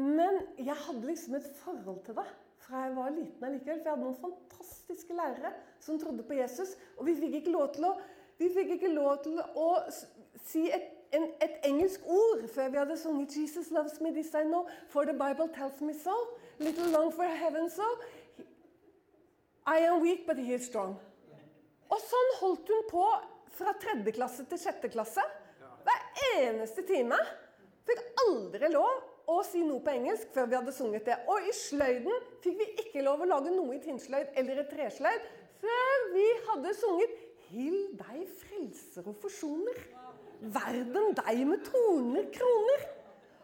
Men jeg hadde liksom et forhold til det fra jeg var liten allikevel. For jeg hadde noen fantastiske lærere som trodde på Jesus. Og vi fikk ikke lov til å, ikke lov til å si et, en, et engelsk ord før vi hadde sunget 'Jesus loves me, this I know, for the Bible tells me so'. 'Little long for heaven so'. I am weak, but he is strong. Og sånn holdt hun på fra tredje klasse til sjette klasse. Hver eneste time. Fikk aldri lov å si noe på engelsk før vi hadde sunget det. Og i sløyden fikk vi ikke lov å lage noe i tinnsløyd eller et tresløyd før vi hadde sunget 'Hill deg, frelser og forsoner'. Verden deg med toner kroner.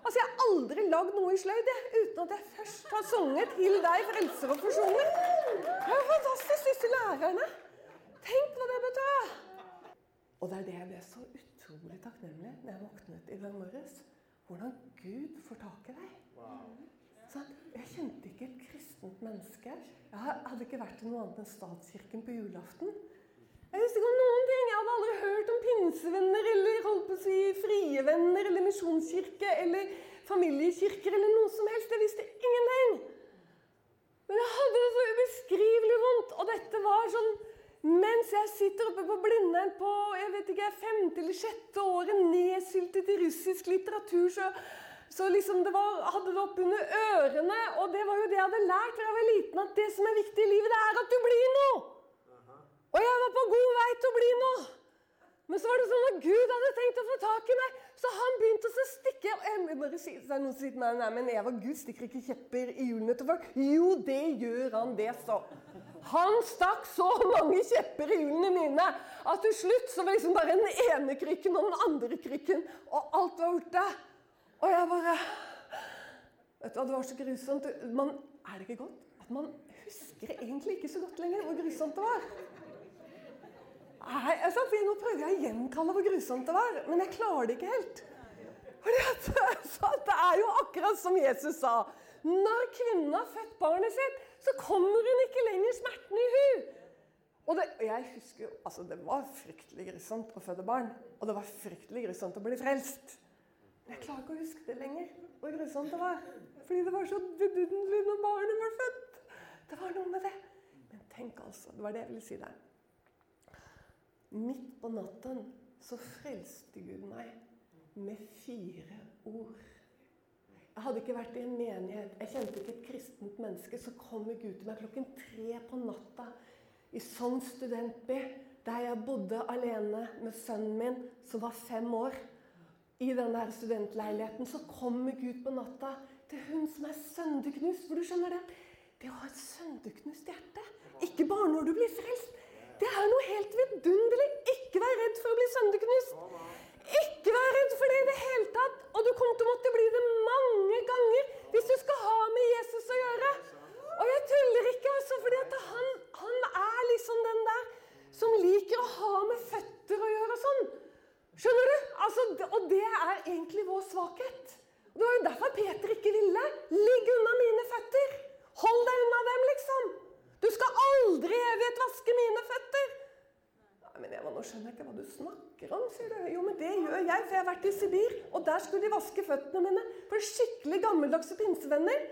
Altså, Jeg har aldri lagd noe i sløyd uten at jeg først har sunget 'Hill deg, frelser og forsoner'. Det er fantastisk, disse lærerne. Tenk hva det betød! Og det er det jeg ble så utrolig takknemlig når jeg våknet i dag morges. Hvordan Gud får tak i deg. Sånn, jeg kjente ikke et kristent menneske. Jeg hadde ikke vært i noe annet enn statskirken på julaften. Jeg visste ikke om noen ting. Jeg hadde aldri hørt om pinsevenner eller holdt på å si frie venner eller misjonskirke eller familiekirker eller noe som helst. Jeg visste ingenting. Men jeg hadde det så ubeskrivelig vondt. Og dette var sånn mens jeg sitter oppe på Blindern på jeg vet ikke, femte eller sjette året, nedsyltet i russisk litteratur, så, så liksom det var, hadde det oppunder ørene. Og det var jo det jeg hadde lært fra jeg var liten, at det som er viktig i livet, det er at du blir noe. Og jeg var på god vei til å bli noe. Men så var det sånn at Gud hadde tenkt å få tak i meg, så han begynte å stikke jeg må bare si, så er noen sier nei, nei, men Eva, Gud stikker ikke kjepper i hjulene til folk. Jo, det gjør han, det, så. Han stakk så mange kjepper i hjulene mine at til slutt så var liksom bare den ene krykken og den andre krykken, og alt var borte. Og jeg bare Vet du hva, Det var så grusomt. Man, er det ikke godt at man husker egentlig ikke så godt lenger hvor grusomt det var? Nei, altså, Nå prøver jeg å gjenkalle hvor grusomt det var, men jeg klarer det ikke helt. Fordi at, altså, Det er jo akkurat som Jesus sa. Når kvinnen har født barnet sitt, så kommer hun ikke lenger smerten i hu. Og det, jeg husker jo, altså det var fryktelig grusomt å føde barn. Og det var fryktelig grusomt å bli frelst. Jeg klarer ikke å huske det lenger, hvor grusomt det var. Fordi det var så vidunderlig når barnet var født. Det var noe med det. Men tenk altså, det var det jeg ville si der. Midt på natten så frelste Gud meg med fire ord. Jeg hadde ikke vært i en menighet, jeg kjente ikke et kristent menneske. Så kommer Gud til meg klokken tre på natta i sånn studentby, der jeg bodde alene med sønnen min, som var fem år. I den der studentleiligheten så kommer Gud på natta til hun som er sønderknust. For du skjønner det? Det å ha et sønderknust hjerte, ikke bare når du blir frelst, det er noe helt vidunderlig. Ikke vær redd for å bli sønderknust. Ikke vær redd for det i det hele tatt. Og du kommer til å måtte bli det mange ganger hvis du skal ha med Jesus å gjøre. Og jeg tuller ikke, altså, fordi han, han, er liksom den der som liker å ha med føtter å gjøre og sånn. Skjønner du? Altså, og det er egentlig vår svakhet. Det var jo derfor Peter ikke ville. Ligg unna mine føtter. Hold deg unna dem, liksom. Du skal aldri i evighet vaske mine føtter. Nei, men Eva, nå skjønner jeg ikke hva du snakker om, sier du. Jo, men det gjør jeg, for jeg har vært i Sibir. Og der skulle de vaske føttene mine for skikkelig gammeldagse pinsevenner.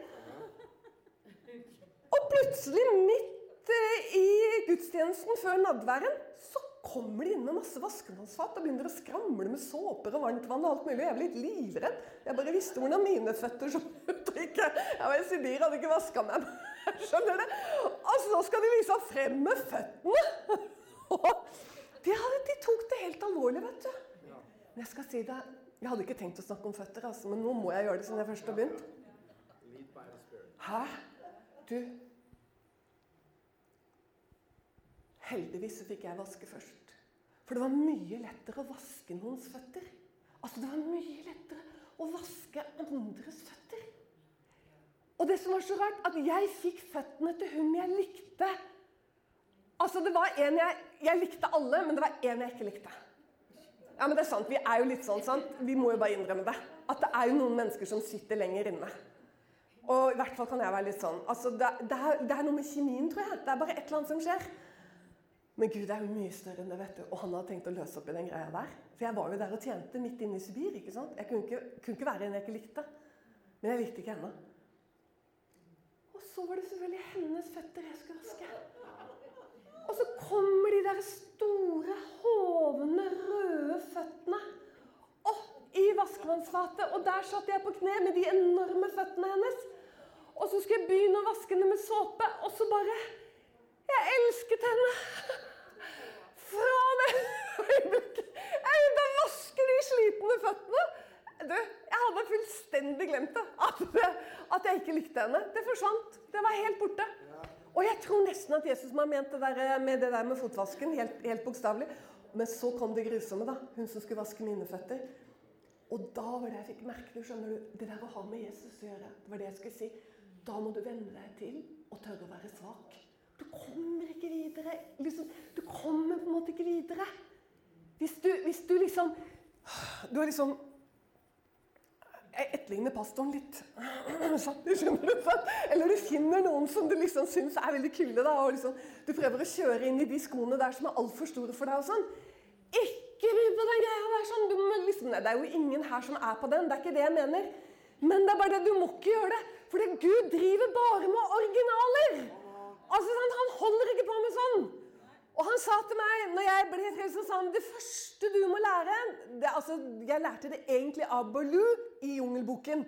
Og plutselig, midt eh, i gudstjenesten før nadværen, så kommer de inn med masse vaskevannsfat og begynner å skramle med såper og varmt vann og alt mulig. Jeg ble litt livredd. Jeg bare visste hvordan mine føtter så ut. Jeg var i Sibir, hadde ikke vaska meg. Skjønner du? Og så skal de vise frem med føttene. de, hadde, de tok det helt alvorlig, vet du. Men jeg skal si det, jeg hadde ikke tenkt å snakke om føtter, altså, men nå må jeg gjøre det siden jeg først har begynt. Hæ? Du Heldigvis fikk jeg vaske først. For det var mye lettere å vaske noens føtter. Altså, det var mye lettere å vaske andres føtter. Og det som var så rart, at jeg fikk føttene til hun jeg likte. Altså, det var en jeg, jeg likte alle, men det var en jeg ikke likte. Ja, men det er sant, Vi er jo litt sånn, sant? Vi må jo bare innrømme det. At det er jo noen mennesker som sitter lenger inne. Og i hvert fall kan jeg være litt sånn. Altså, det, det, er, det er noe med kjemien, tror jeg. Det er bare et eller annet som skjer. Men Gud er jo mye større enn det, vet du. Og han hadde tenkt å løse opp i den greia der. For jeg var jo der og tjente midt inne i Sibir. ikke sant? Jeg kunne ikke, kunne ikke være en jeg ikke likte. Men jeg likte ikke henne. Og så var det selvfølgelig hennes føtter jeg skulle vaske. Og så kommer de der store, hovne, røde føttene opp i vaskevannsfatet. Og der satt jeg på kne med de enorme føttene hennes. Og så skulle jeg begynne å vaske henne med såpe, og så bare Jeg elsket henne! Fra det øyeblikket jeg begynte å vaske de slitne føttene. Du, jeg hadde fullstendig glemt det. At, at jeg ikke likte henne. Det forsvant. Det var helt borte. Og jeg tror nesten at Jesus har ment det der med det der med fotvasken, helt, helt bokstavelig. Men så kom det grusomme, da. Hun som skulle vaske mine føtter. Og da var det jeg fikk merke det, skjønner du, det der å ha med Jesus å gjøre. Det var det jeg skulle si. Da må du venne deg til å tørre å være svak. Du kommer ikke videre. Liksom, du kommer på en måte ikke videre. Hvis du, hvis du liksom Du har liksom Jeg etterligner pastoren litt. Eller du finner noen som du liksom syns er veldig kule. Da, og liksom, du prøver å kjøre inn i de skoene der som er altfor store for deg. og sånn. Ikke bry på den greia der! sånn. Liksom, det er jo ingen her som er på den. Det er ikke det jeg mener. Men det er bare det, du må ikke gjøre det. For Gud driver bare med originaler. Altså, Han holder ikke på med sånn. Og han sa til meg når jeg ble frelst, sa han, det første du må lære det, altså, Jeg lærte det egentlig av Baloo i Jungelboken.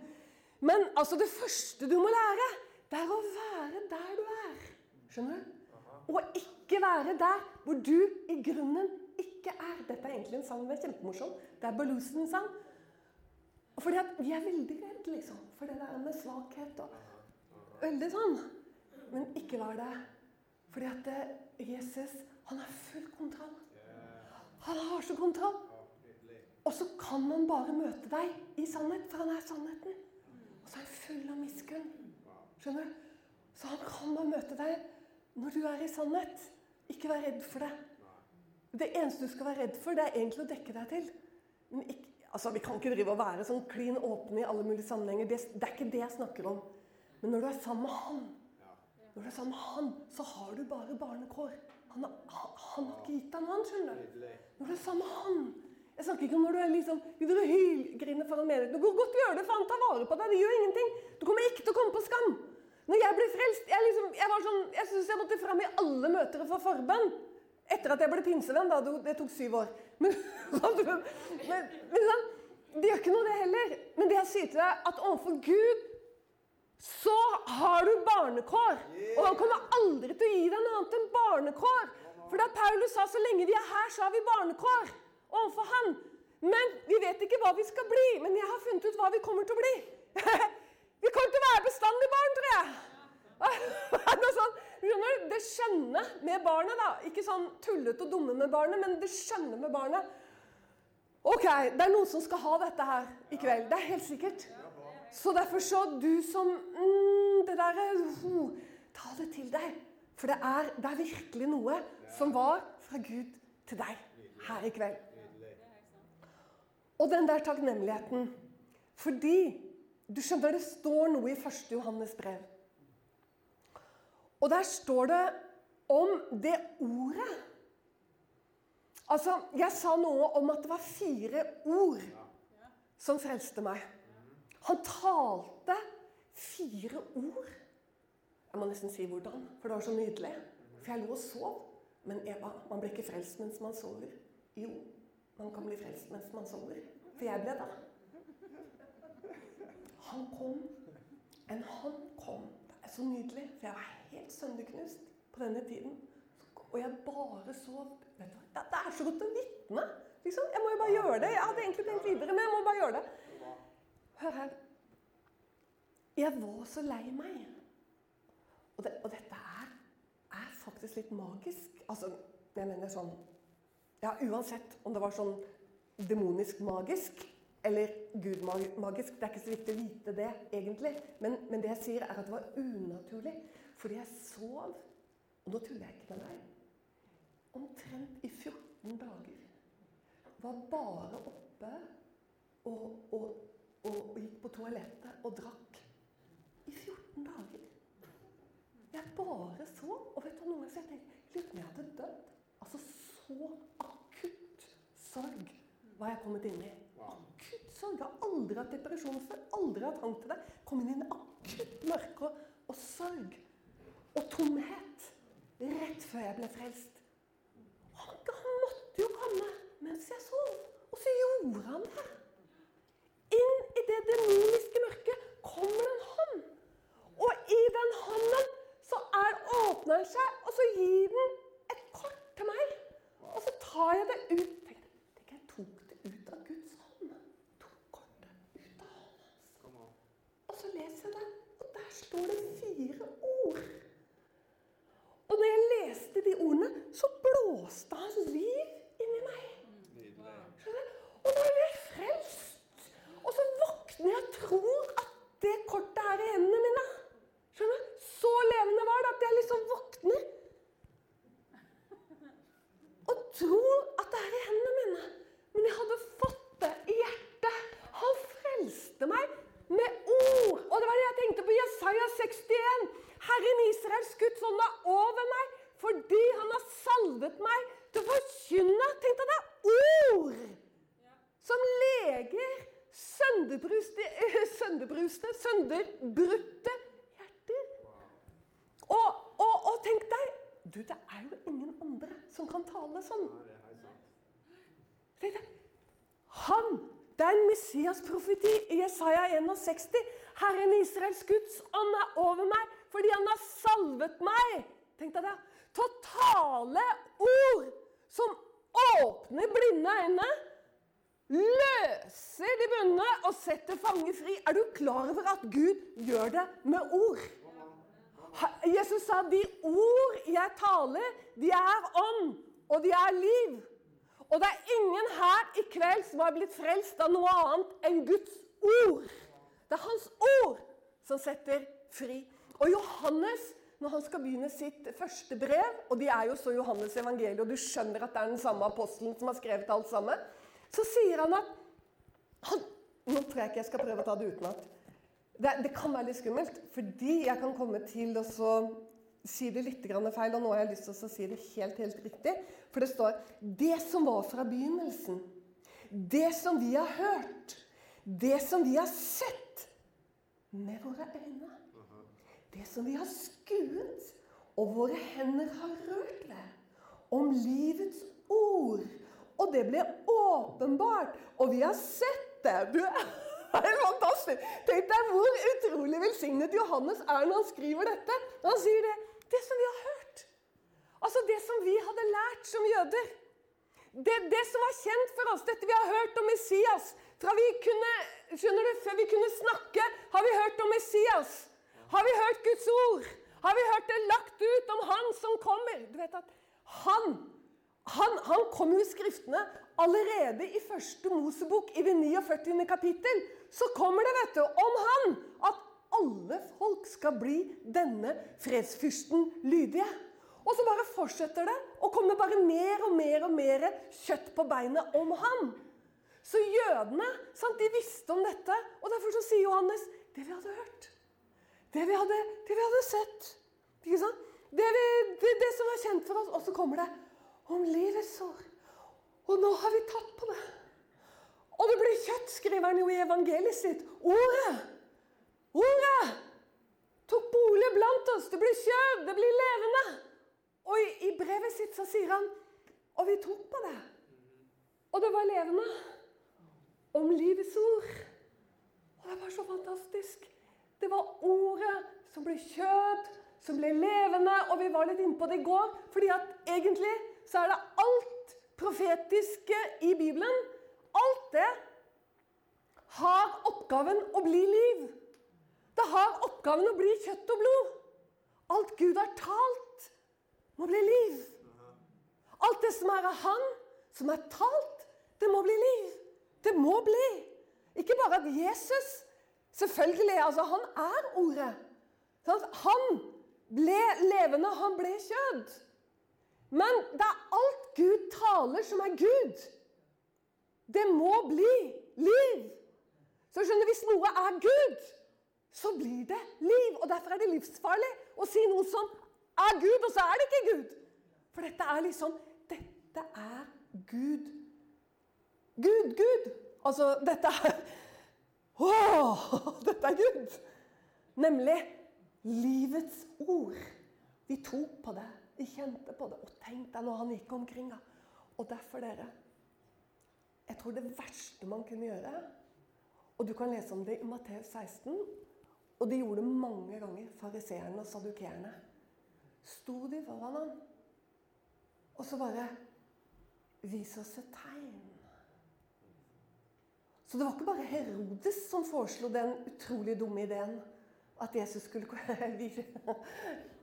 Men altså, det første du må lære, det er å være der du er. Skjønner du? Og ikke være der hvor du i grunnen ikke er. Dette er egentlig en sang som er kjempemorsom. Det er Baloo sin sang. Fordi at vi er veldig redd liksom, for det der med svakhet og Veldig sånn. Men ikke vær det. Fordi at eh, Jesus, han har full kontroll. Han har så kontroll. Og så kan han bare møte deg i sannhet, for han er sannheten. Og så er han full av miskunn. Skjønner du? Så han kan bare møte deg når du er i sannhet. Ikke vær redd for det. Det eneste du skal være redd for, det er egentlig å dekke deg til. Men ikke, altså, Vi kan ikke drive og være sånn klin åpne i alle mulige sammenhenger. Det, det, er ikke det jeg snakker om. Men når du er sammen med han, når du er sammen med han, så har du bare barnekår. Han har, han, han har ikke gitt deg noe skjønner du. Når du er sammen med han Jeg snakker ikke om når du er liksom, begynner å hylgrine foran menigheten. Det går godt å gjøre det, for han tar vare på deg. Det gjør ingenting. Du kommer ikke til å komme på skam. Når jeg ble frelst Jeg, liksom, jeg var sånn, jeg synes jeg måtte fram i alle møter få forbønn. Etter at jeg ble pinsevenn. da, Det tok syv år. Men, men, men sånn, det gjør ikke noe, det heller. Men det jeg sier til deg, at overfor Gud så har du barnekår. Og han kommer aldri til å gi deg noe annet enn barnekår. For da Paulus sa så lenge vi er her, så har vi barnekår overfor han. Men vi vet ikke hva vi skal bli. Men jeg har funnet ut hva vi kommer til å bli. vi kommer til å være bestandig barn, tror jeg. det, skjønne med barnet, da. Ikke sånn tullete og dumme med barnet, men det skjønne med barnet. Ok, det er noen som skal ha dette her i kveld. Det er helt sikkert. Så derfor så du som mm, Det derre oh, Ta det til deg. For det er, det er, virkelig noe som var fra Gud til deg her i kveld. Og den der takknemligheten. Fordi du skjønner, det står noe i 1. Johannes brev. Og der står det om det ordet Altså, Jeg sa noe om at det var fire ord som frelste meg. Han talte fire ord. Jeg må nesten si hvordan, for det var så nydelig. For jeg lå og sov. Men Eva, man blir ikke frelst mens man sover. Jo, man kan bli frelst mens man sover. For jeg ble det. Han kom. En han kom. Det er så nydelig, for jeg var helt sønderknust på denne tiden. Og jeg bare sov. Vet du, det er så godt å vitne. Liksom. Jeg må jo bare gjøre det. Jeg hadde egentlig tenkt videre, men jeg må bare gjøre det. Hør her. Jeg var så lei meg. Og, det, og dette er, er, faktisk litt magisk. Altså, jeg mener sånn Ja, uansett om det var sånn demonisk magisk eller gud-magisk. Det er ikke så viktig å vite det, egentlig. Men, men det jeg sier, er at det var unaturlig. Fordi jeg sov. Og nå tuller jeg ikke med deg omtrent i 14 dager var bare oppe og, og, og, gikk på toalettet og drakk. I 14 dager. Jeg bare så. Og vet du noe, så jeg tenkte Lurer på jeg hadde dødd. Altså så akutt sorg var jeg kommet inn i. Akutt sorg. Jeg har aldri hatt depresjon før. Aldri hatt trang til det. Kom inn i en akutt mørke og, og sorg og tomhet rett før jeg ble frelst. Han måtte jo komme mens jeg sov. Og så gjorde han det. Inn i det demoniske mørket kommer det en hånd. Og i den hånden så er, åpner den seg, og så gir den et kort til meg. Og så tar jeg det ut. Tenk, tenk jeg tok det ut av Guds hånd. Tok kortet ut av hånden hans. Og så leser jeg det, og der står det fire ord. Og når jeg leste de ordene, så blåste hans liv inni meg. Skjønner du? Og da ble jeg frelst. Våkner jeg tror at det kortet er i hendene mine. Skjønner du? Så levende var det at jeg liksom våkner og tror at det er i hendene mine. Men jeg hadde fått det i hjertet. Han frelste meg med ord. Og det var det jeg tenkte på Jesaja 61. Herren Israels Guds ånd er over meg fordi han har salvet meg til å forkynne Tenk deg det ord som leger sønderbruste, eh, sønderbruste, sønderbrutte hjerter. Og, og, og tenk deg Du, det er jo ingen andre som kan tale sånn. Han Det er en Messias-profeti i Jesaja 61. Herren Israels Guds ånd er over meg fordi han har salvet meg. Tenk deg det. Til å tale ord som åpner blinde øyne, løser de bundne og setter fanger fri. Er du klar over at Gud gjør det med ord? Jesus sa de ord jeg taler, de er ånd, og de er liv. Og det er ingen her i kveld som har blitt frelst av noe annet enn Guds ord. Det er hans ord som setter fri. Og Johannes, når han skal begynne sitt første brev, og de er jo så Johannes evangeliet, og du skjønner at det er den samme apostelen som har skrevet alt sammen, så sier han at han, Nå tror jeg ikke jeg skal prøve å ta det utenat. Det, det kan være litt skummelt, fordi jeg kan komme til å så si det litt feil, og nå har jeg lyst til å si det helt, helt riktig. For det står 'Det som var fra begynnelsen', det som vi har hørt, det som vi har sett med våre øyne, det som vi har skuet, og våre hender har rørt ved, om livets ord. Og det ble åpenbart, og vi har sett det. Du, er fantastisk. Tenk deg hvor utrolig velsignet Johannes er når han skriver dette. Han sier det. Det som vi har hørt. Altså det som vi hadde lært som jøder. Det, det som var kjent for oss, dette vi har hørt om Messias fra vi kunne, skjønner du, Før vi kunne snakke, har vi hørt om Messias. Har vi hørt Guds ord? Har vi hørt det lagt ut om Han som kommer? Du vet at Han han, han kom jo i Skriftene allerede i første Mosebok, i det 49. kapittel. Så kommer det vet du, om han at alle folk skal bli denne fredsfyrsten lydige. Og så bare fortsetter det og kommer bare mer og mer og mer kjøtt på beinet om ham. Så jødene sant, de visste om dette, og derfor så sier Johannes det vi hadde hørt, det vi hadde, det vi hadde sett ikke sant? Det, vi, det, det som er kjent for oss. Og så kommer det om livets sår. Og nå har vi tatt på det. Og det blir kjøtt, skriver han jo i evangeliet sitt. Ordet! Ordet! Tok bolig blant oss. Det blir kjød. Det blir levende. Og i, i brevet sitt så sier han Og vi tok på det. Og det var levende. Om livets ord. Og det var så fantastisk. Det var ordet som ble kjød, som ble levende. Og vi var litt inne på det i går. fordi at egentlig så er det alt profetiske i Bibelen. Alt det har oppgaven å bli liv. Det har oppgaven å bli kjøtt og blod. Alt Gud har talt, må bli liv. Alt det som er av Han, som er talt, det må bli liv. Det må bli. Ikke bare at Jesus Selvfølgelig, altså Han er Ordet. Han ble levende, han ble kjød. Men det er alt Gud taler, som er Gud. Det må bli liv. Så skjønner Hvis noe er Gud, så blir det liv. Og Derfor er det livsfarlig å si noe som er Gud, og så er det ikke Gud. For dette er liksom Dette er Gud. Gud, Gud. Altså, dette er Åh, dette er Gud! Nemlig livets ord. Vi tok på det, vi kjente på det. Og tenk deg når han gikk omkring. Og derfor, dere Jeg tror det verste man kunne gjøre Og du kan lese om det i Matteus 16. Og de gjorde det mange ganger, fariseerne og sadukeerne. Sto de foran ham, og så bare Vis oss et tegn. Så det var ikke bare Herodes som foreslo den utrolig dumme ideen at Jesus skulle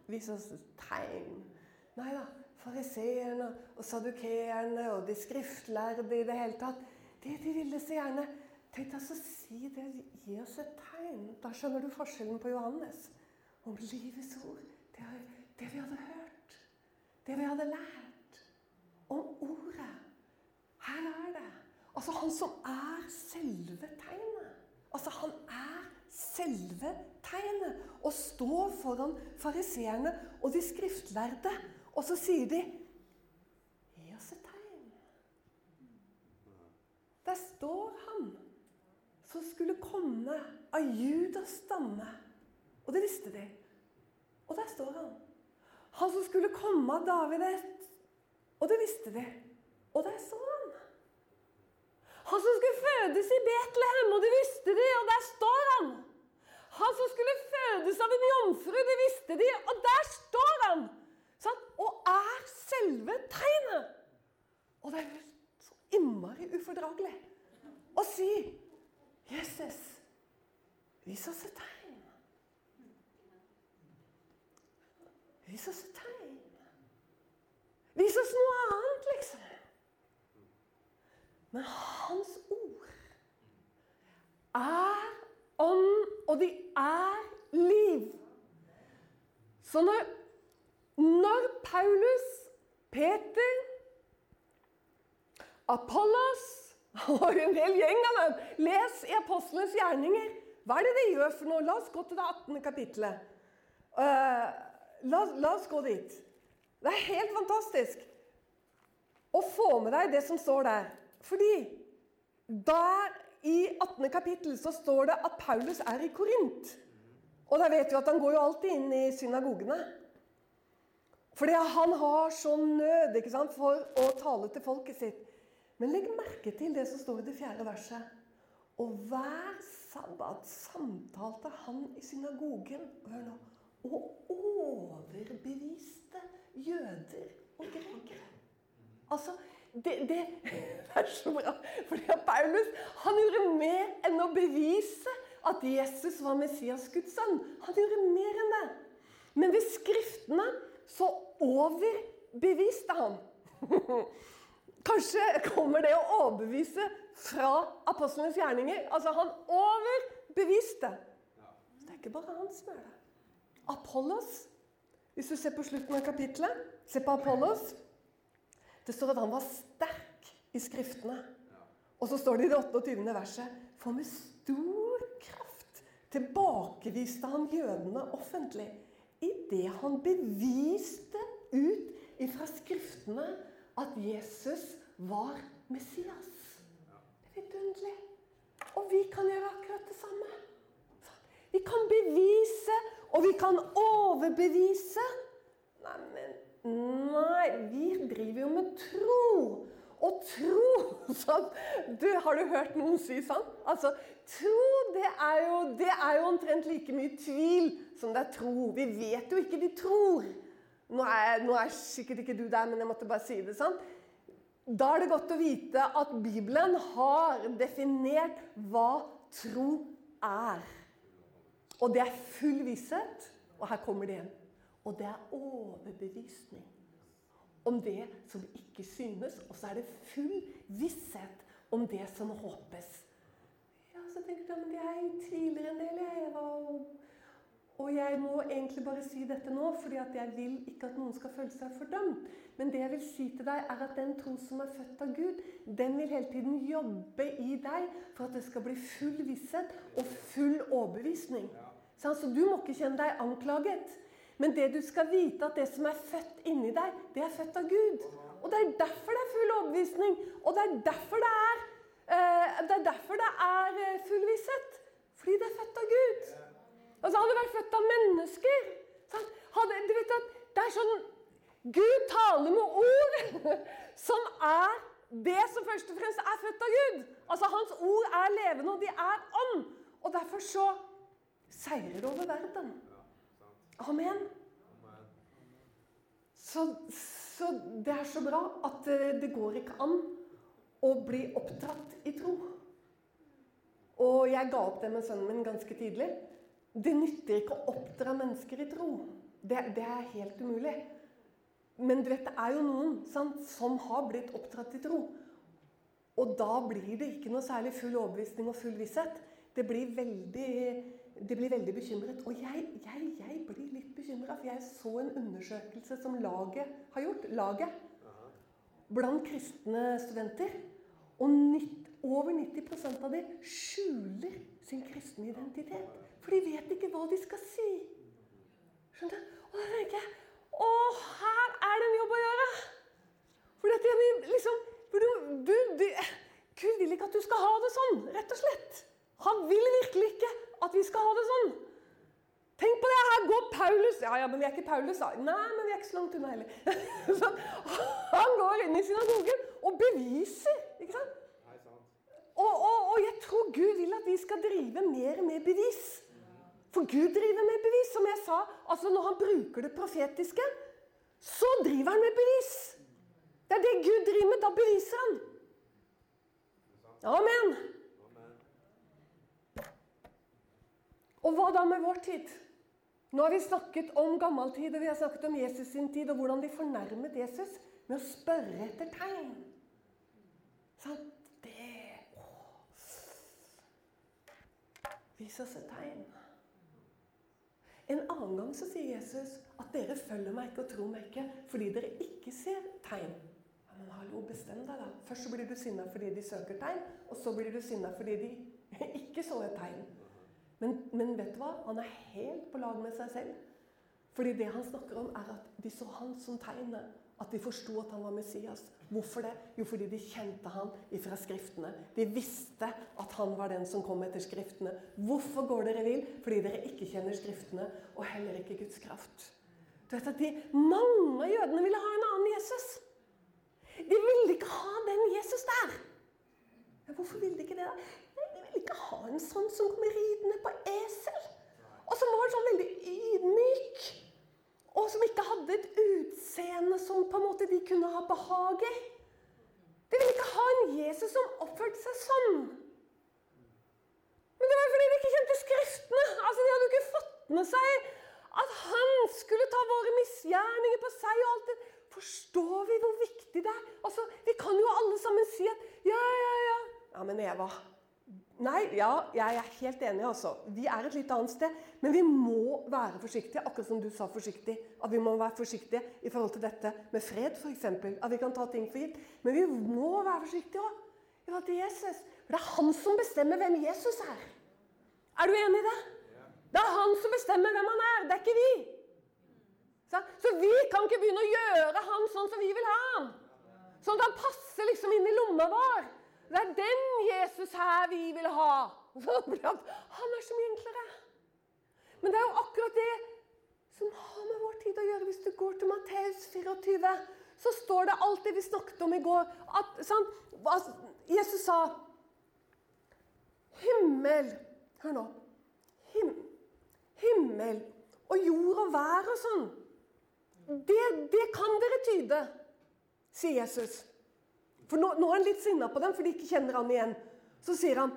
vise oss tegn. Nei da. Fariseerne og sadukeerne og de skriftlærde i det hele tatt. Det de ville så gjerne Tenk deg å si det. Gi oss et tegn. Da skjønner du forskjellen på Johannes. Om livets ord. Det, det vi hadde hørt. Det vi hadde lært. Om ordet. Her er det. Altså han som er selve tegnet. Altså han er selve tegnet. Og står foran fariseerne og de skriftlærde, og så sier de Gi oss et tegn. Der står han som skulle komme av Judas stamme. Og det visste de. Og der står han. Han som skulle komme av David ett. Og det visste de. Og der så han. Han som skulle fødes i Betlehem, og det visste de, og der står han. Han som skulle fødes av en jomfru, det visste de, og der står han. Sånn? Og er selve tegnet. Og det er jo så innmari ufordragelig å si Jesus, vis oss et tegn. Vis oss et tegn. Vis oss noe annet, liksom. Men hans ord er ånd, og de er liv. Så når, når Paulus, Peter, Apollos og en hel gjeng av dem Les i apostlenes gjerninger. Hva er det de gjør for noe? La oss gå til det 18. kapittelet. Uh, la, la oss gå dit. Det er helt fantastisk å få med deg det som står der. Fordi der i 18. kapittel så står det at Paulus er i Korint. Og da vet vi at han går jo alltid inn i synagogene. Fordi han har sånn nød ikke sant, for å tale til folket sitt. Men legg merke til det som står i det fjerde verset. Og hver sabbat samtalte han i synagogen hør nå, og overbeviste jøder og grekere. Altså, det, det, er så bra. Fordi Paulus han gjorde mer enn å bevise at Jesus var Messias, Guds sønn. Han gjorde mer enn det. Men ved Skriftene så overbeviste han. Kanskje kommer det å overbevise fra apostlenes gjerninger. Altså, han overbeviste. Så det er ikke bare han som gjør det. Apollos, hvis du ser på slutten av kapittelet, se på Apollos. Det står at han var sterk i Skriftene. Og så står det i det 28. verset For med stor kraft tilbakeviste han jødene offentlig idet han beviste ut ifra Skriftene at Jesus var Messias. Det er vidunderlig. Og vi kan gjøre akkurat det samme. Vi kan bevise, og vi kan overbevise. Neimen Nei, vi driver jo med tro. Og tro sånn, du, Har du hørt noen si sånn? Altså, Tro det er, jo, det er jo omtrent like mye tvil som det er tro. Vi vet jo ikke vi tror. Nå er, nå er sikkert ikke du der, men jeg måtte bare si det. sånn. Da er det godt å vite at Bibelen har definert hva tro er. Og det er full visshet. Og her kommer det igjen. Og det er overbevisning om det som ikke synes. Og så er det full visshet om det som håpes. Ja, så tenker du, men Jeg tviler en del, jeg. Og, og jeg må egentlig bare si dette nå, fordi at jeg vil ikke at noen skal føle seg fordømt. Men det jeg vil si til deg, er at den tro som er født av Gud, den vil hele tiden jobbe i deg for at det skal bli full visshet og full overbevisning. Så altså, du må ikke kjenne deg anklaget. Men det du skal vite, at det som er født inni deg, det er født av Gud. Og det er derfor det er full overbevisning. Og det er derfor det er Eh, det er derfor det er eh, full visshet. Fordi det er født av Gud. Altså, hadde det vært født av mennesker? Hadde, du vet at Det er sånn Gud taler med ord som er det som først og fremst er født av Gud. Altså, Hans ord er levende, og de er ånd. Og derfor så seirer det over verden. Amen. Så, så det er så bra at eh, det går ikke an å bli oppdratt i tro. Og jeg ga opp det med sønnen min ganske tidlig. Det nytter ikke å oppdra mennesker i tro. Det, det er helt umulig. Men du vet, det er jo noen sant, som har blitt oppdratt i tro. Og da blir det ikke noe særlig full overbevisning og full visshet. Det blir veldig, det blir veldig bekymret. Og jeg, jeg, jeg blir litt bekymra, for jeg så en undersøkelse som laget har gjort. Laget. Blant kristne studenter. Og 90, over 90% av de skjuler sin kristne identitet. For de vet ikke hva de skal si. Skjønner du? Og da tenker jeg Å, her er det en jobb å gjøre! For dette, er liksom, du, du, du, Gud vil ikke at du skal ha det sånn, rett og slett. Han vil virkelig ikke at vi skal ha det sånn. Tenk på det! Her går Paulus Ja, ja, men vi er ikke Paulus, da. Nei, men vi er ikke så langt unna heller. Så, han går inn i synagogen og beviser. ikke sant? Og, og, og, jeg tror Gud vil at vi skal drive mer med bevis. For Gud driver med bevis. Som jeg sa, altså når han bruker det profetiske, så driver han med bevis. Det er det Gud driver med. Da beviser han. Amen. Og hva da med vår tid? Nå har vi snakket om gammeltid, og vi har snakket om Jesus sin tid, og hvordan de fornærmet Jesus med å spørre etter tegn. Sant? Det Vis oss et tegn. En annen gang så sier Jesus at dere følger meg ikke og tror meg ikke fordi dere ikke ser tegn. Ja, men hallo, bestem deg, da. Først så blir du sinna fordi de søker tegn, og så blir du sinna fordi de ikke så et tegn. Men, men, vet du hva? Han er helt på lag med seg selv. Fordi det han snakker om, er at de så han som tegnet. At de forsto at han var Messias. Hvorfor det? Jo, fordi de kjente han ifra Skriftene. De visste at han var den som kom etter Skriftene. Hvorfor går dere vill? Fordi dere ikke kjenner Skriftene, og heller ikke Guds kraft. Du vet at de, Mange av jødene ville ha en annen Jesus. De ville ikke ha den Jesus der. Men hvorfor ville de ikke det? da? Vil ikke ha en sånn som kommer ridende på esel. Og som var sånn veldig ydmyk. Og som ikke hadde et utseende som på en måte de kunne ha behag i. De ville ikke ha en Jesus som oppførte seg sånn. Men det var fordi de ikke kjente Skriftene. Altså, De hadde jo ikke fått med seg at han skulle ta våre misgjerninger på seg. og alt det. Forstår vi hvor viktig det er? Altså, Vi kan jo alle sammen si at ja, ja, ja. Ja, men Eva, Nei, ja, jeg er helt enig. altså. Vi er et litt annet sted. Men vi må være forsiktige, akkurat som du sa forsiktig. At vi må være forsiktige i forhold til dette med fred, f.eks. At vi kan ta ting for gitt. Men vi må være forsiktige òg i forhold til Jesus. For det er han som bestemmer hvem Jesus er. Er du enig i det? Det er han som bestemmer hvem han er, det er ikke vi. Så vi kan ikke begynne å gjøre han sånn som vi vil ha han. Sånn at han passer liksom inn i lomma vår. Det er den Jesus her vi vil ha. Han er så mye enklere. Men det er jo akkurat det som har med vår tid å gjøre. Hvis du går til Matteus 24, så står det alt det vi snakket om i går. At, sant? Jesus sa Himmel Hør nå. Him, himmel og jord og vær og sånn. Det, det kan dere tyde, sier Jesus. For nå, nå er han litt sinna på dem, for de ikke kjenner han igjen. Så sier han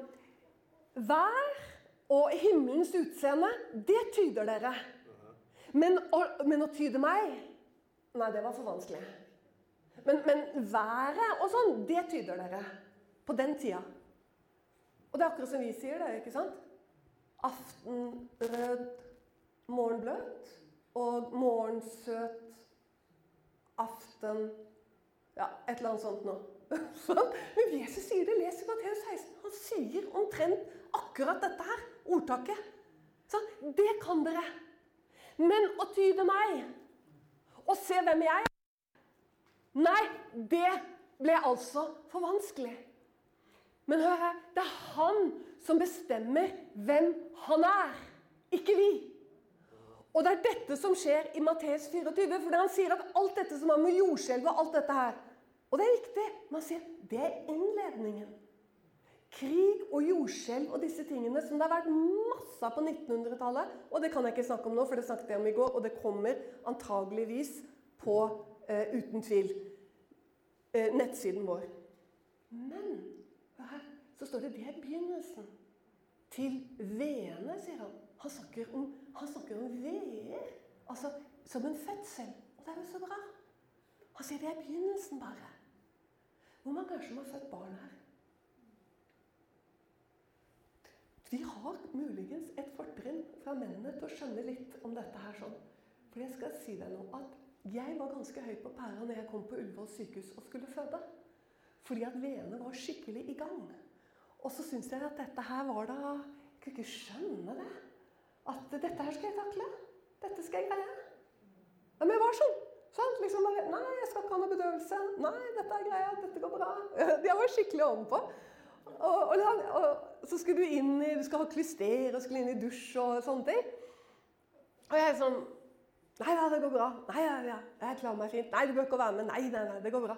Vær og himmelens utseende, det tyder dere. Men å, men å tyde meg Nei, det var for vanskelig. Men, men været og sånn, det tyder dere. På den tida. Og det er akkurat som vi sier det, ikke sant? Aftenrød, morgenbløt og morgensøt aften Ja, et eller annet sånt noe. Men Jesus sier det. Les i Matteus 16. Han sier omtrent akkurat dette her. Ordtaket. Sånn. Det kan dere. Men å tyde meg og se hvem jeg er Nei, det ble altså for vanskelig. Men hør her, det er han som bestemmer hvem han er, ikke vi. Og det er dette som skjer i Matteus 24, for han sier at alt dette som har med jordskjelv og alt dette her Og det er riktig. Man sier det er innledningen. Krig og jordskjelv og disse tingene som det har vært masse av på 1900-tallet. Og det kan jeg ikke snakke om nå, for det snakket jeg om i går, og det kommer antageligvis på, eh, uten tvil, eh, nettsiden vår. Men her så står det det er begynnelsen til veene, sier han. Han snakker om, han om veer, altså som en fødsel. Og det er jo så bra. Han sier det er begynnelsen, bare. Hvor mange er som har født barn her? Vi har muligens et fortrinn fra mennene til å skjønne litt om dette her sånn. For jeg skal si deg nå at jeg var ganske høy på pæra når jeg kom på Ullevål sykehus og skulle føde. Fordi at veene var skikkelig i gang. Og så syns jeg at dette her var da Jeg kunne ikke skjønne det. At dette her skal jeg takle. Dette skal jeg greie. Men jeg var sånn. Sånn liksom bare, Nei, jeg skal ikke ha noe bedøvelse. Nei, dette er greia. Dette går bra. De var skikkelig ovenpå. Og, og, og, så skulle du inn i Du skal ha klyster og skulle inn i dusj og sånne ting. Og jeg er sånn Nei da, det går bra. Nei, ja, ja, jeg klarer meg fint. Nei, du bør ikke være med. Nei, nei, nei, det går bra.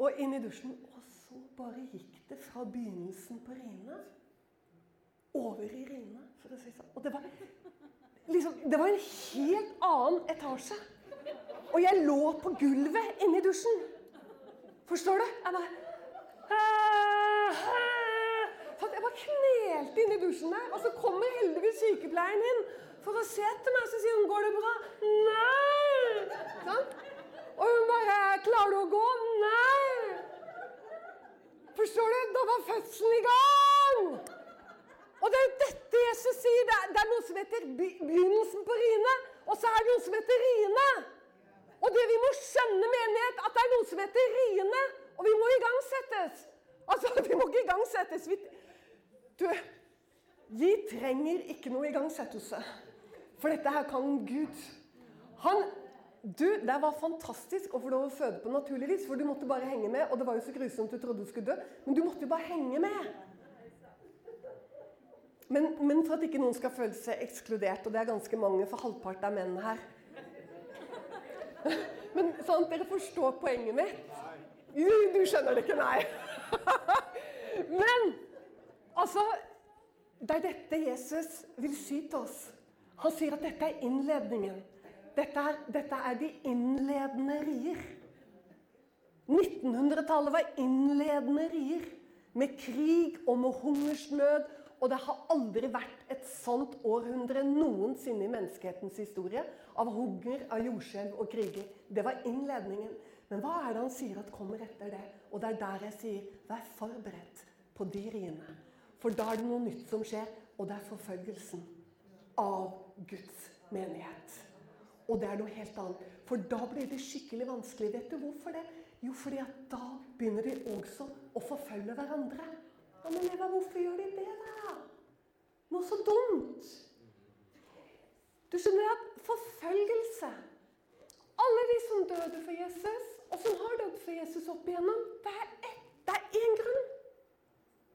Og inn i dusjen. Og så bare gikk det fra begynnelsen på Rine over i Rine, for å si sånn. Og det var liksom Det var en helt annen etasje. Og jeg lå på gulvet inne i dusjen. Forstår du? Jeg bare Jeg bare knelte inn i dusjen der, og så kommer heldigvis sykepleieren inn for å se etter meg. Så sier hun 'Går det bra?' Nei! Sånn? Og hun bare 'Klarer du å gå?' Nei! Forstår du? Da var fødselen i gang! Og det er jo dette Jesus sier. Det er, det er noe som heter begynnelsen på Rine, og så er det noe som heter Rine. Og det vi må skjønne, menighet, at det er noe som heter riene. og vi må igangsettes. Altså, vi må ikke igangsettes. Vi, du, vi trenger ikke noe igangsettelse. For dette her kan Gud. Han du, Det var fantastisk å få lov å føde på naturlig vis, for du måtte bare henge med. Og det var jo så grusomt du trodde du skulle dø, men du måtte jo bare henge med. Men, men, for at ikke noen skal føle seg ekskludert, og det er ganske mange, for halvparten er menn her Men sånn, dere forstår poenget mitt? Du skjønner det ikke, nei. Men altså Det er dette Jesus vil si til oss. Han sier at dette er innledningen. Dette er, dette er de innledende rier. 1900-tallet var innledende rier. Med krig og med hungersnød. Og det har aldri vært et sånt århundre noensinne i menneskehetens historie av hunger, av jordskjelv og kriger. Det var innledningen. Men hva er det han sier at kommer etter det? Og det er der jeg sier vær forberedt på de riene. For da er det noe nytt som skjer, og det er forfølgelsen av Guds menighet. Og det er noe helt annet. For da blir det skikkelig vanskelig. Vet du hvorfor det? Jo, fordi at da begynner de også å forfølge hverandre. Ja, Men Eva, hvorfor gjør de det, da? Noe så dumt. Du skjønner at forfølgelse Alle de som døde for Jesus, og som har dødd for Jesus opp igjennom, det er, ett, det er én grunn.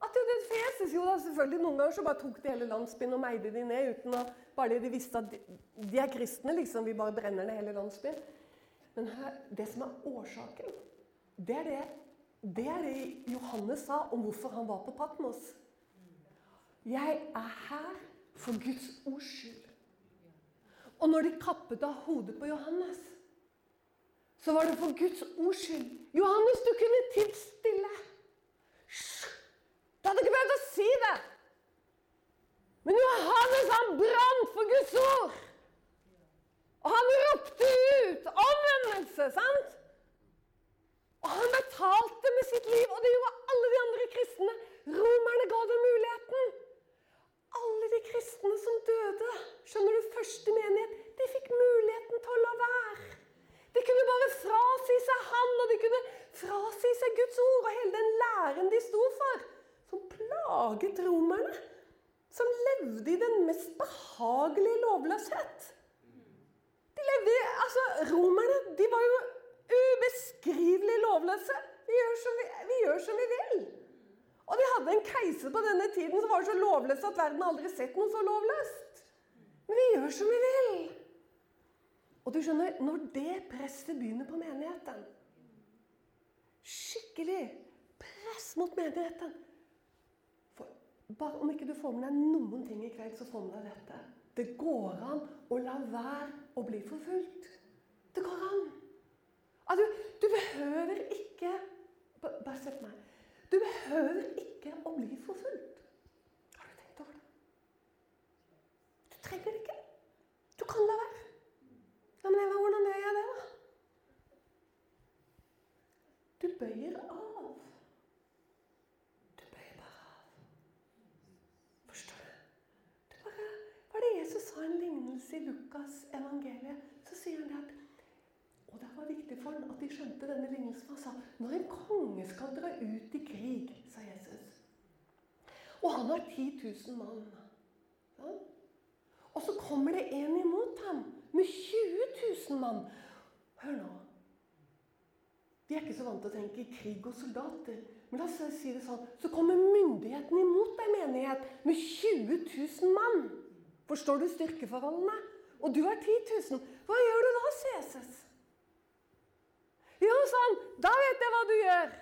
At de døde for Jesus. Jo da, selvfølgelig. Noen ganger så bare tok de hele landsbyen og meide de ned uten å bare de visste at de, de er kristne, liksom. Vi bare brenner ned hele landsbyen. Men her, det som er årsaken, det er det, det er det Johannes sa om hvorfor han var på Patmos. Jeg er her for Guds ords skyld. Og når de kappet av hodet på Johannes, så var det for Guds ords skyld. Johannes, du kunne tidd stille. Du hadde ikke behøvd å si det. Men Johannes han brant for Guds ord. Og han ropte ut omvendelse, sant? Og han betalte med sitt liv, og det gjorde alle de andre kristne. Romerne ga dem muligheten. Alle de kristne som døde, skjønner du, første menighet, de fikk muligheten til å la være. De kunne bare frasi seg Han, og de kunne frasi seg Guds ord og hele den læren de sto for, som plaget romerne som levde i den mest behagelige lovløshet. De levde, altså Romerne de var jo ubeskrivelig lovløse. Vi gjør som vi, vi, gjør som vi vil. Og de hadde en keiser på denne tiden som var så lovløs at verden aldri sett noe så lovløst. Men vi gjør som vi vil. Og du skjønner, når det presset begynner på menigheten Skikkelig press mot menigheten For bare Om ikke du får med deg noen ting i kveld, så får du med deg dette. Det går an å la være å bli forfulgt. Det går an. Altså, du behøver ikke Bare se på meg. Du behøver ikke å bli forfulgt. Har du tenkt over det? Du trenger det ikke. Du kan la være. Ja, men Eva, hvordan gjør jeg det, da? Du bøyer av. Du bøyer bare av. Forstår du? du bare, hva er det Jesus sa en lignelse i Lukas evangeliet? Så sier han det at det var viktig for han at de skjønte denne lignelsen. Han sa når en konge skal dra ut i krig, sa Jesus Og han har 10 000 mann. Ja? Og så kommer det en imot ham med 20 000 mann. Hør nå. De er ikke så vant til å tenke krig og soldater. Men la oss si det sånn. Så kommer myndigheten imot deg, menighet, med 20 000 mann. Forstår du styrkeforholdene? Og du har 10 000. Hva gjør du da, Jesus? Jo, sånn. Da vet jeg hva du gjør.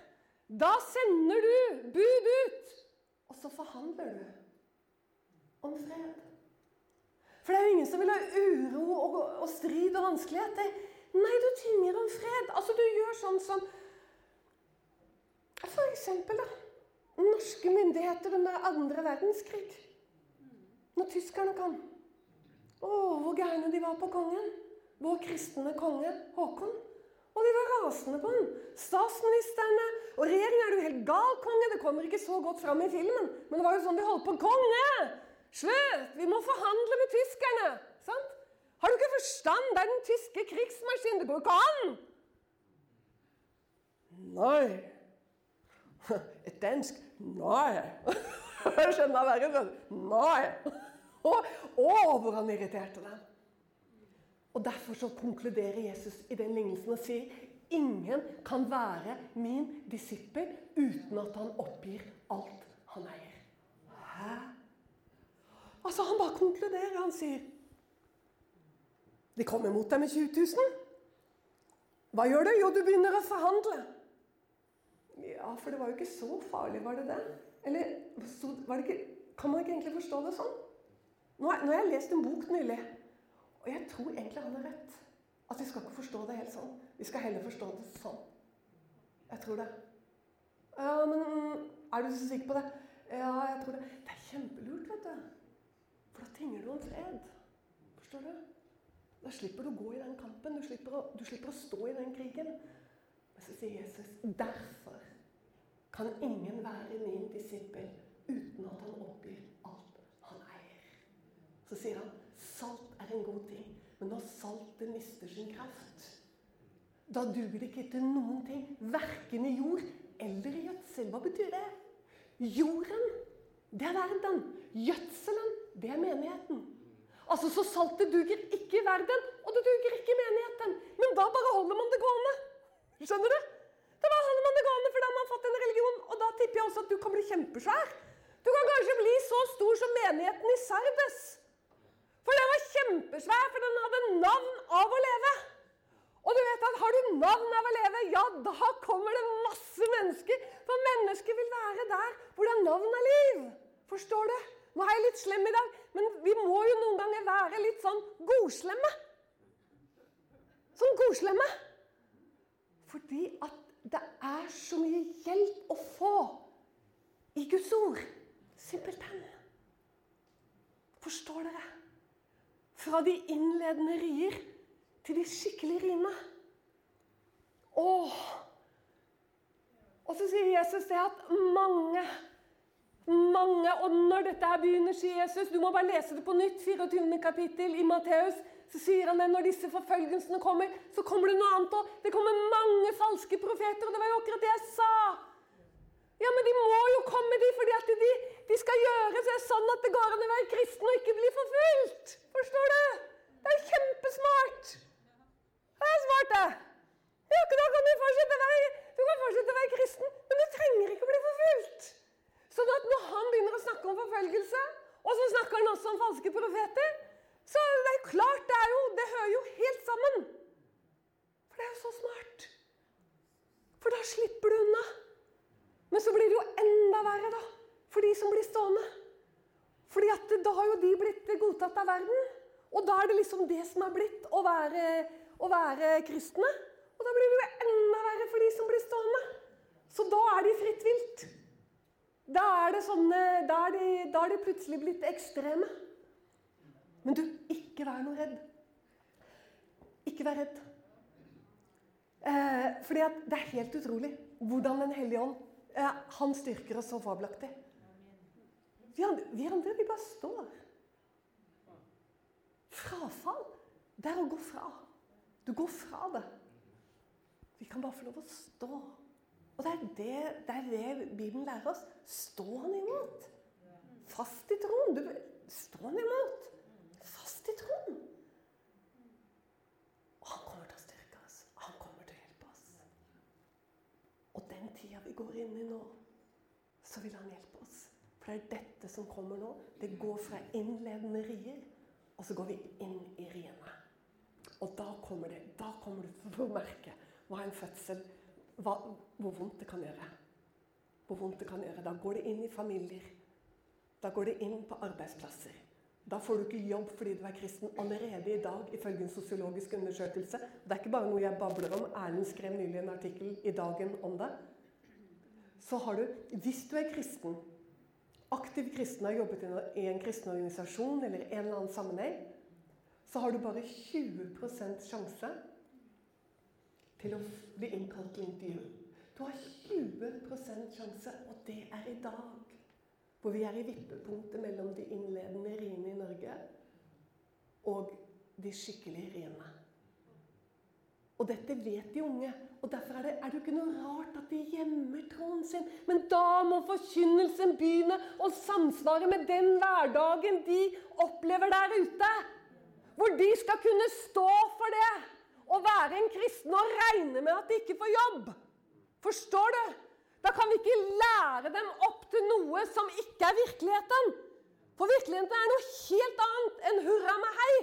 Da sender du bud ut. Og så forhandler du om fred. For det er jo ingen som vil ha uro og, og strid og vanskeligheter. Nei, du tynger om fred. Altså, du gjør sånn som For eksempel, da. Norske myndigheter under andre verdenskrig. Når tyskerne kom. Å, hvor gærne de var på kongen. Vår kristne konge Håkon. Og de var rasende på ham. Statsministrene og regjeringen er du helt gal, konge. Det kommer ikke så godt fram i filmen, men det var jo sånn de holdt på. Konge! Slutt! Vi må forhandle med tyskerne! Sant? Har du ikke forstand? Det er den tyske krigsmaskinen. Det går ikke an! Nei. Et dansk nei. Jeg skjønner verre. Nei. Å, hvor han irriterte dem. Og Derfor så konkluderer Jesus i den lignelsen og sier ingen kan være min disippel uten at han oppgir alt han eier. Hæ? Altså, Han bare konkluderer. Han sier De kommer mot deg med 20 000. Hva gjør du? Jo, du begynner å forhandle. Ja, for det var jo ikke så farlig, var det det? Eller det ikke, kan man ikke egentlig forstå det sånn? Nå har jeg lest en bok nylig og jeg tror egentlig han har rett. At vi skal ikke forstå det helt sånn. Vi skal heller forstå det sånn. Jeg tror det. Ja, men er du så sikker på det? Ja, jeg tror det. Det er kjempelurt, vet du. For da tinger du om fred. Forstår du? Da slipper du å gå i den kampen. Du slipper å, du slipper å stå i den krigen. Men så sier Jesus derfor kan ingen være min disippel uten at han oppgir alt han eier. Så sier han Salt en god ting, men når saltet mister sin kraft Da duger det ikke til noen ting. Verken i jord eller i gjødsel. Hva betyr det? Jorden, det er verden. Gjødselen, det er menigheten. Altså, Så saltet duger ikke i verden, og det duger ikke i menigheten. Men da bare holder man det gående. Skjønner du? Da bare holder man det gående, for da har man fått en religion. Og da tipper jeg også at du kan bli kjempesvær. Du kan kanskje bli så stor som menigheten i Sardes. For den var kjempesvær, for den hadde navn av å leve. Og du vet at har du navn av å leve, ja, da kommer det masse mennesker. For mennesker vil være der hvor det er navn av liv. Forstår du? Nå er jeg litt slem i dag, men vi må jo noen ganger være litt sånn godslemme. Sånn godslemme. Fordi at det er så mye hjelp å få i Guds ord. Simpelthen. Forstår dere? Fra de innledende rier til de skikkelig rime. Åh! Og så sier Jesus det at mange mange, og når dette her begynner, sier Jesus Du må bare lese det på nytt. 24. kapittel i Matteus. Så sier han det når disse forfølgelsene kommer, så kommer det noe annet òg. Det kommer mange falske profeter. Og det var jo akkurat det jeg sa. Ja, men de må jo komme, de, fordi at de, de skal gjøre seg sånn at det går an å være kristen og ikke bli forfulgt. Forstår du? Det er kjempesmart. Det er smart, det. Ja, da kan du fortsette å være, fortsette å være kristen, men du trenger ikke å bli forfulgt. Sånn at når han begynner å snakke om forfølgelse, og så snakker han også om falske profeter, så det er klart, det er jo Det hører jo helt sammen. For det er jo så smart. For da slipper du unna. Men så blir det jo enda verre, da. For de som blir stående. Fordi at da har jo de blitt godtatt av verden. Og da er det liksom det som er blitt å være, å være kristne. Og da blir det jo enda verre for de som blir stående. Så da er de fritt vilt. Da er, sånne, da, er de, da er de plutselig blitt ekstreme. Men du, ikke vær noe redd. Ikke vær redd. Eh, fordi det er helt utrolig hvordan Den hellige ånd han styrker oss så fabelaktig. Vi andre, vi andre, vi bare står. Frafall, det er å gå fra. Du går fra det. Vi kan bare få lov å stå. Og det er det, det, er det Bibelen lærer oss. Stå han imot. Fast i troen. Stå han imot. Fast i troen. Og han kommer til å styrke oss. Han kommer til å hjelpe oss. Og den tida går inn i nå, så vil han hjelpe oss. For det er dette som kommer nå. Det går fra innledende rier, og så går vi inn i riene. Og da kommer, det, da kommer du til å merke hva en fødsel hva, hvor vondt det kan gjøre. Hvor vondt det kan gjøre. Da går det inn i familier. Da går det inn på arbeidsplasser. Da får du ikke jobb fordi du er kristen allerede i dag, ifølge en sosiologisk undersøkelse. Det er ikke bare noe jeg babler om. Erlend skrev nylig en artikkel i Dagen om det. Så har du, hvis du er kristen, aktiv kristen har jobbet i en kristen organisasjon eller en eller annen sammenheng, så har du bare 20% sjanse til å bli innkalt til intervju. Du har 20% sjanse, og det er i dag. Hvor vi er i vippepunktet mellom de innledende riene i Norge og de skikkelige riene. Og dette vet de unge. Og Derfor er det, er det jo ikke noe rart at de gjemmer troen sin. Men da må forkynnelsen begynne å samsvare med den hverdagen de opplever der ute. Hvor de skal kunne stå for det å være en kristen og regne med at de ikke får jobb. Forstår du? Da kan vi ikke lære dem opp til noe som ikke er virkeligheten. For virkeligheten er noe helt annet enn hurra meg hei.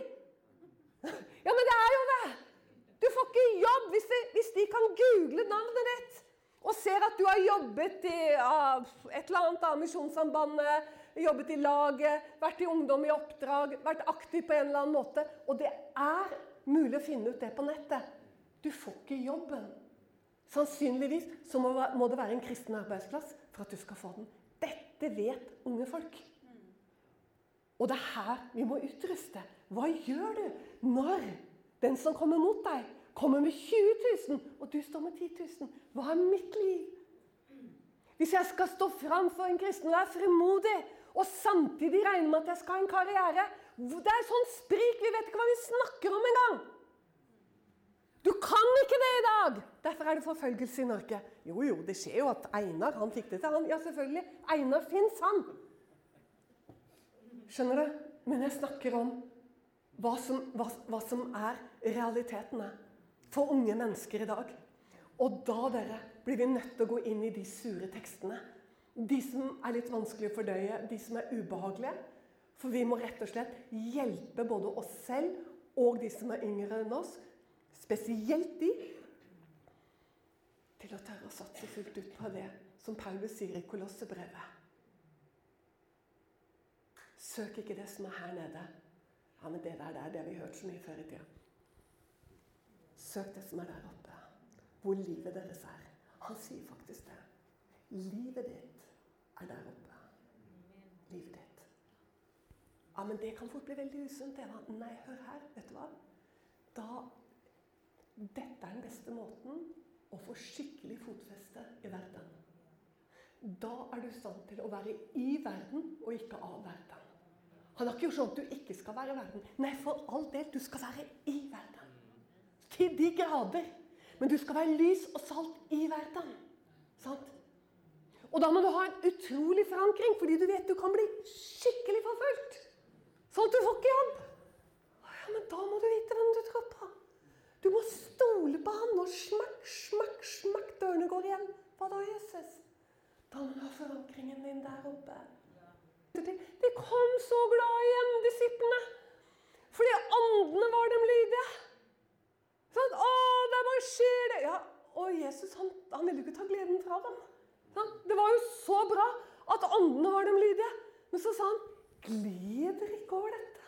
Ja, men det er jo det. Du får ikke jobb hvis de, hvis de kan google navnet ditt og ser at du har jobbet i uh, et eller annet av Misjonssambandet, jobbet i laget, vært i Ungdom i oppdrag, vært aktiv på en eller annen måte. Og det er mulig å finne ut det på nettet. Du får ikke jobben. Sannsynligvis så må, må det være en kristen arbeidsplass for at du skal få den. Dette vet unge folk. Og det er her vi må utruste. Hva gjør du når den som kommer mot deg, kommer med 20 000, og du står med 10 000? Hva er mitt liv? Hvis jeg skal stå fram for en kristen og være frimodig, og samtidig regne med at jeg skal ha en karriere, det er sånn sprik. Vi vet ikke hva vi snakker om engang. Du kan ikke det i dag! Derfor er det forfølgelse i Norge. Jo, jo, det skjer jo at Einar han fikk det til. Han, ja, selvfølgelig. Einar fins, han. Skjønner du? Men jeg snakker om hva som, hva, hva som er realitetene for unge mennesker i dag. Og da dere, blir vi nødt til å gå inn i de sure tekstene. De som er litt vanskelig å fordøye, de som er ubehagelige. For vi må rett og slett hjelpe både oss selv og de som er yngre enn oss, spesielt de, til å tørre å satse fullt ut på det som Paulus sier i Kolossebrevet. Søk ikke det som er her nede. Ja, men det der, det er det vi har hørt så mye før i tida. Søk det som er der oppe, hvor livet deres er. Han sier faktisk det. Livet ditt er der oppe. Livet ditt. Ja, men det kan fort bli veldig usunt. Nei, hør her. Vet du hva? Da Dette er den beste måten å få skikkelig fotfeste i verden. Da er du i stand til å være i verden og ikke av verden. Han har ikke gjort sånn at du ikke skal være i verden. Nei, for all del, du skal være i verden. Til de grader. Men du skal være lys og salt i verden. Sant? Og da må du ha en utrolig forankring, fordi du vet du kan bli skikkelig forfulgt. Sånn at du får ikke jobb. Ja, men da må du vite hvem du tror på. Du må stole på han, og smakk, smakk, smakk, dørene går igjen. Hva da, Jesus? Da må du ha forankringen din der oppe. De kom så glad igjen, disiplene. Fordi åndene var dem lydige. Sånn, å, det bare skjer det. Ja, og Jesus han, han ville ikke ta gleden fra dem. Sånn, det var jo så bra at åndene var dem lydige. Men så sa han Gled dere ikke over dette.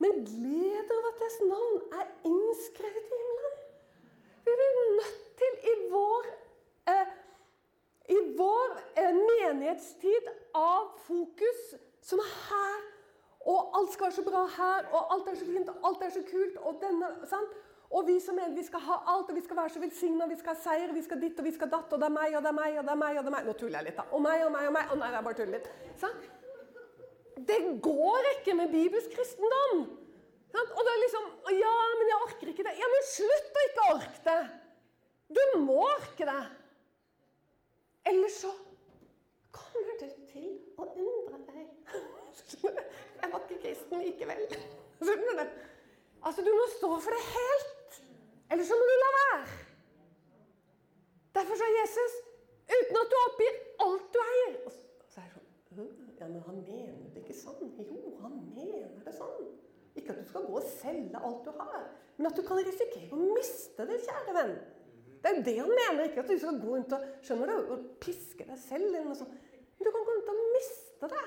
Men gled dere over at deres navn er innskrevet i himmelen. Vi blir nødt til i vår, eh, i vår eh, menighetstid av fokus, som er her, og alt skal være så bra her, og alt er så fint, og alt er så kult, og denne, sant? Og vi som mener vi skal ha alt, og vi skal være så velsigna, vi skal ha seier, vi skal ditt og vi skal datt, og det er meg, og det er meg, og det er meg. og det er meg. Nå tuller jeg litt, da. Og meg og meg og meg. Å nei, det er bare tull litt. Sant? Det går ikke med bibelsk kristendom. Sant? Og det er liksom Ja, men jeg orker ikke det. Ja, men slutt å ikke orke det! Du må orke det. Ellers så kommer du til å undre deg. Jeg var ikke kristen likevel. Skjønner du? Altså, du må stå for det helt. Eller så må du la være. Derfor sa Jesus uten at du oppgir alt du eier. Og så er det sånn Ja, men han mener det ikke sånn. Jo, han mener det sånn. Ikke at du skal gå og selge alt du har, men at du kan risikere å miste det, kjære venn. Det er jo det han mener, ikke at du skal gå rundt og skjønner du, og piske deg selv. eller noe sånt. Men du kan gå rundt og miste det.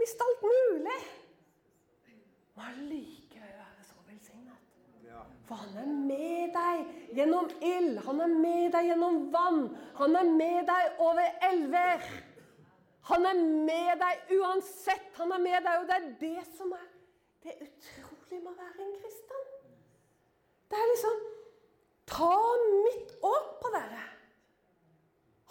Miste alt mulig. Og allikevel være så velsignet. For han er med deg gjennom ild, han er med deg gjennom vann. Han er med deg over elver. Han er med deg uansett. Han er med deg, og det er det som er det utrolige med å være en kristen. Det er liksom Ta mitt år på dere.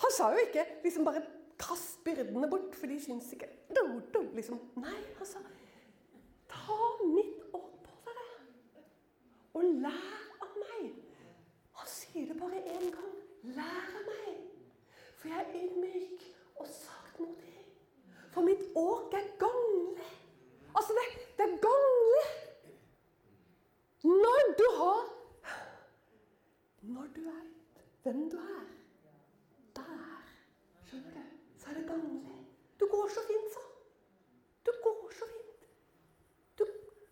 Han sa jo ikke liksom bare kast byrdene bort, for de syns ikke do, do, liksom. Nei, han sa ta mitt år på dere. Og lær av meg. Han sier det bare én gang. Lær av meg. For jeg er ydmyk og saktmodig. For mitt åk er ganglig. Altså, det, det er ganglig. Når du har Når du er hvem du er, der, skjønner du, så er det gagnlig. Du går så fint, sa Du går så fint. Du,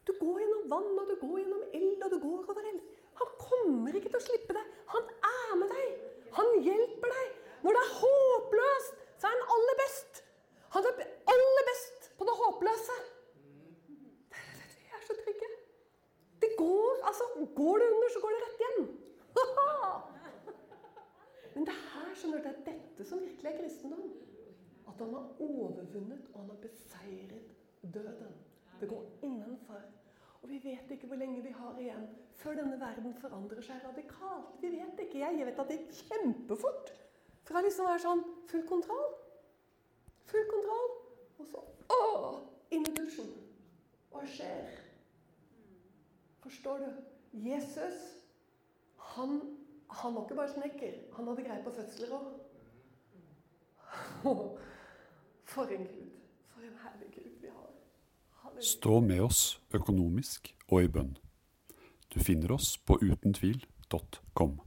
du går gjennom vann, og du går gjennom eld, og du går over eld. Han kommer ikke til å slippe deg. Han er med deg. Han hjelper deg. Når det er håpløst, så er han aller best. Han er aller best på det håpløse. Vi er så trygge. Det går, altså, går det under, så går det rett igjen. Men det her skjønner det er dette som virkelig er kristendom. At han har overvunnet, og han har beseiret døden. Det går innenfor. Og vi vet ikke hvor lenge vi har igjen før denne verden forandrer seg radikalt. Vi vet ikke. Jeg vet at det gikk kjempefort fra liksom å være sånn full kontroll. Full kontroll. Og så inn i dusjen. Hva skjer? Forstår du? Jesus, han, han var ikke bare snekker. Han hadde greie på fødsler òg. For en Gud. For en herlig Gud vi har. Halleluja. Stå med oss økonomisk og i bønn. Du finner oss på utentvil.com.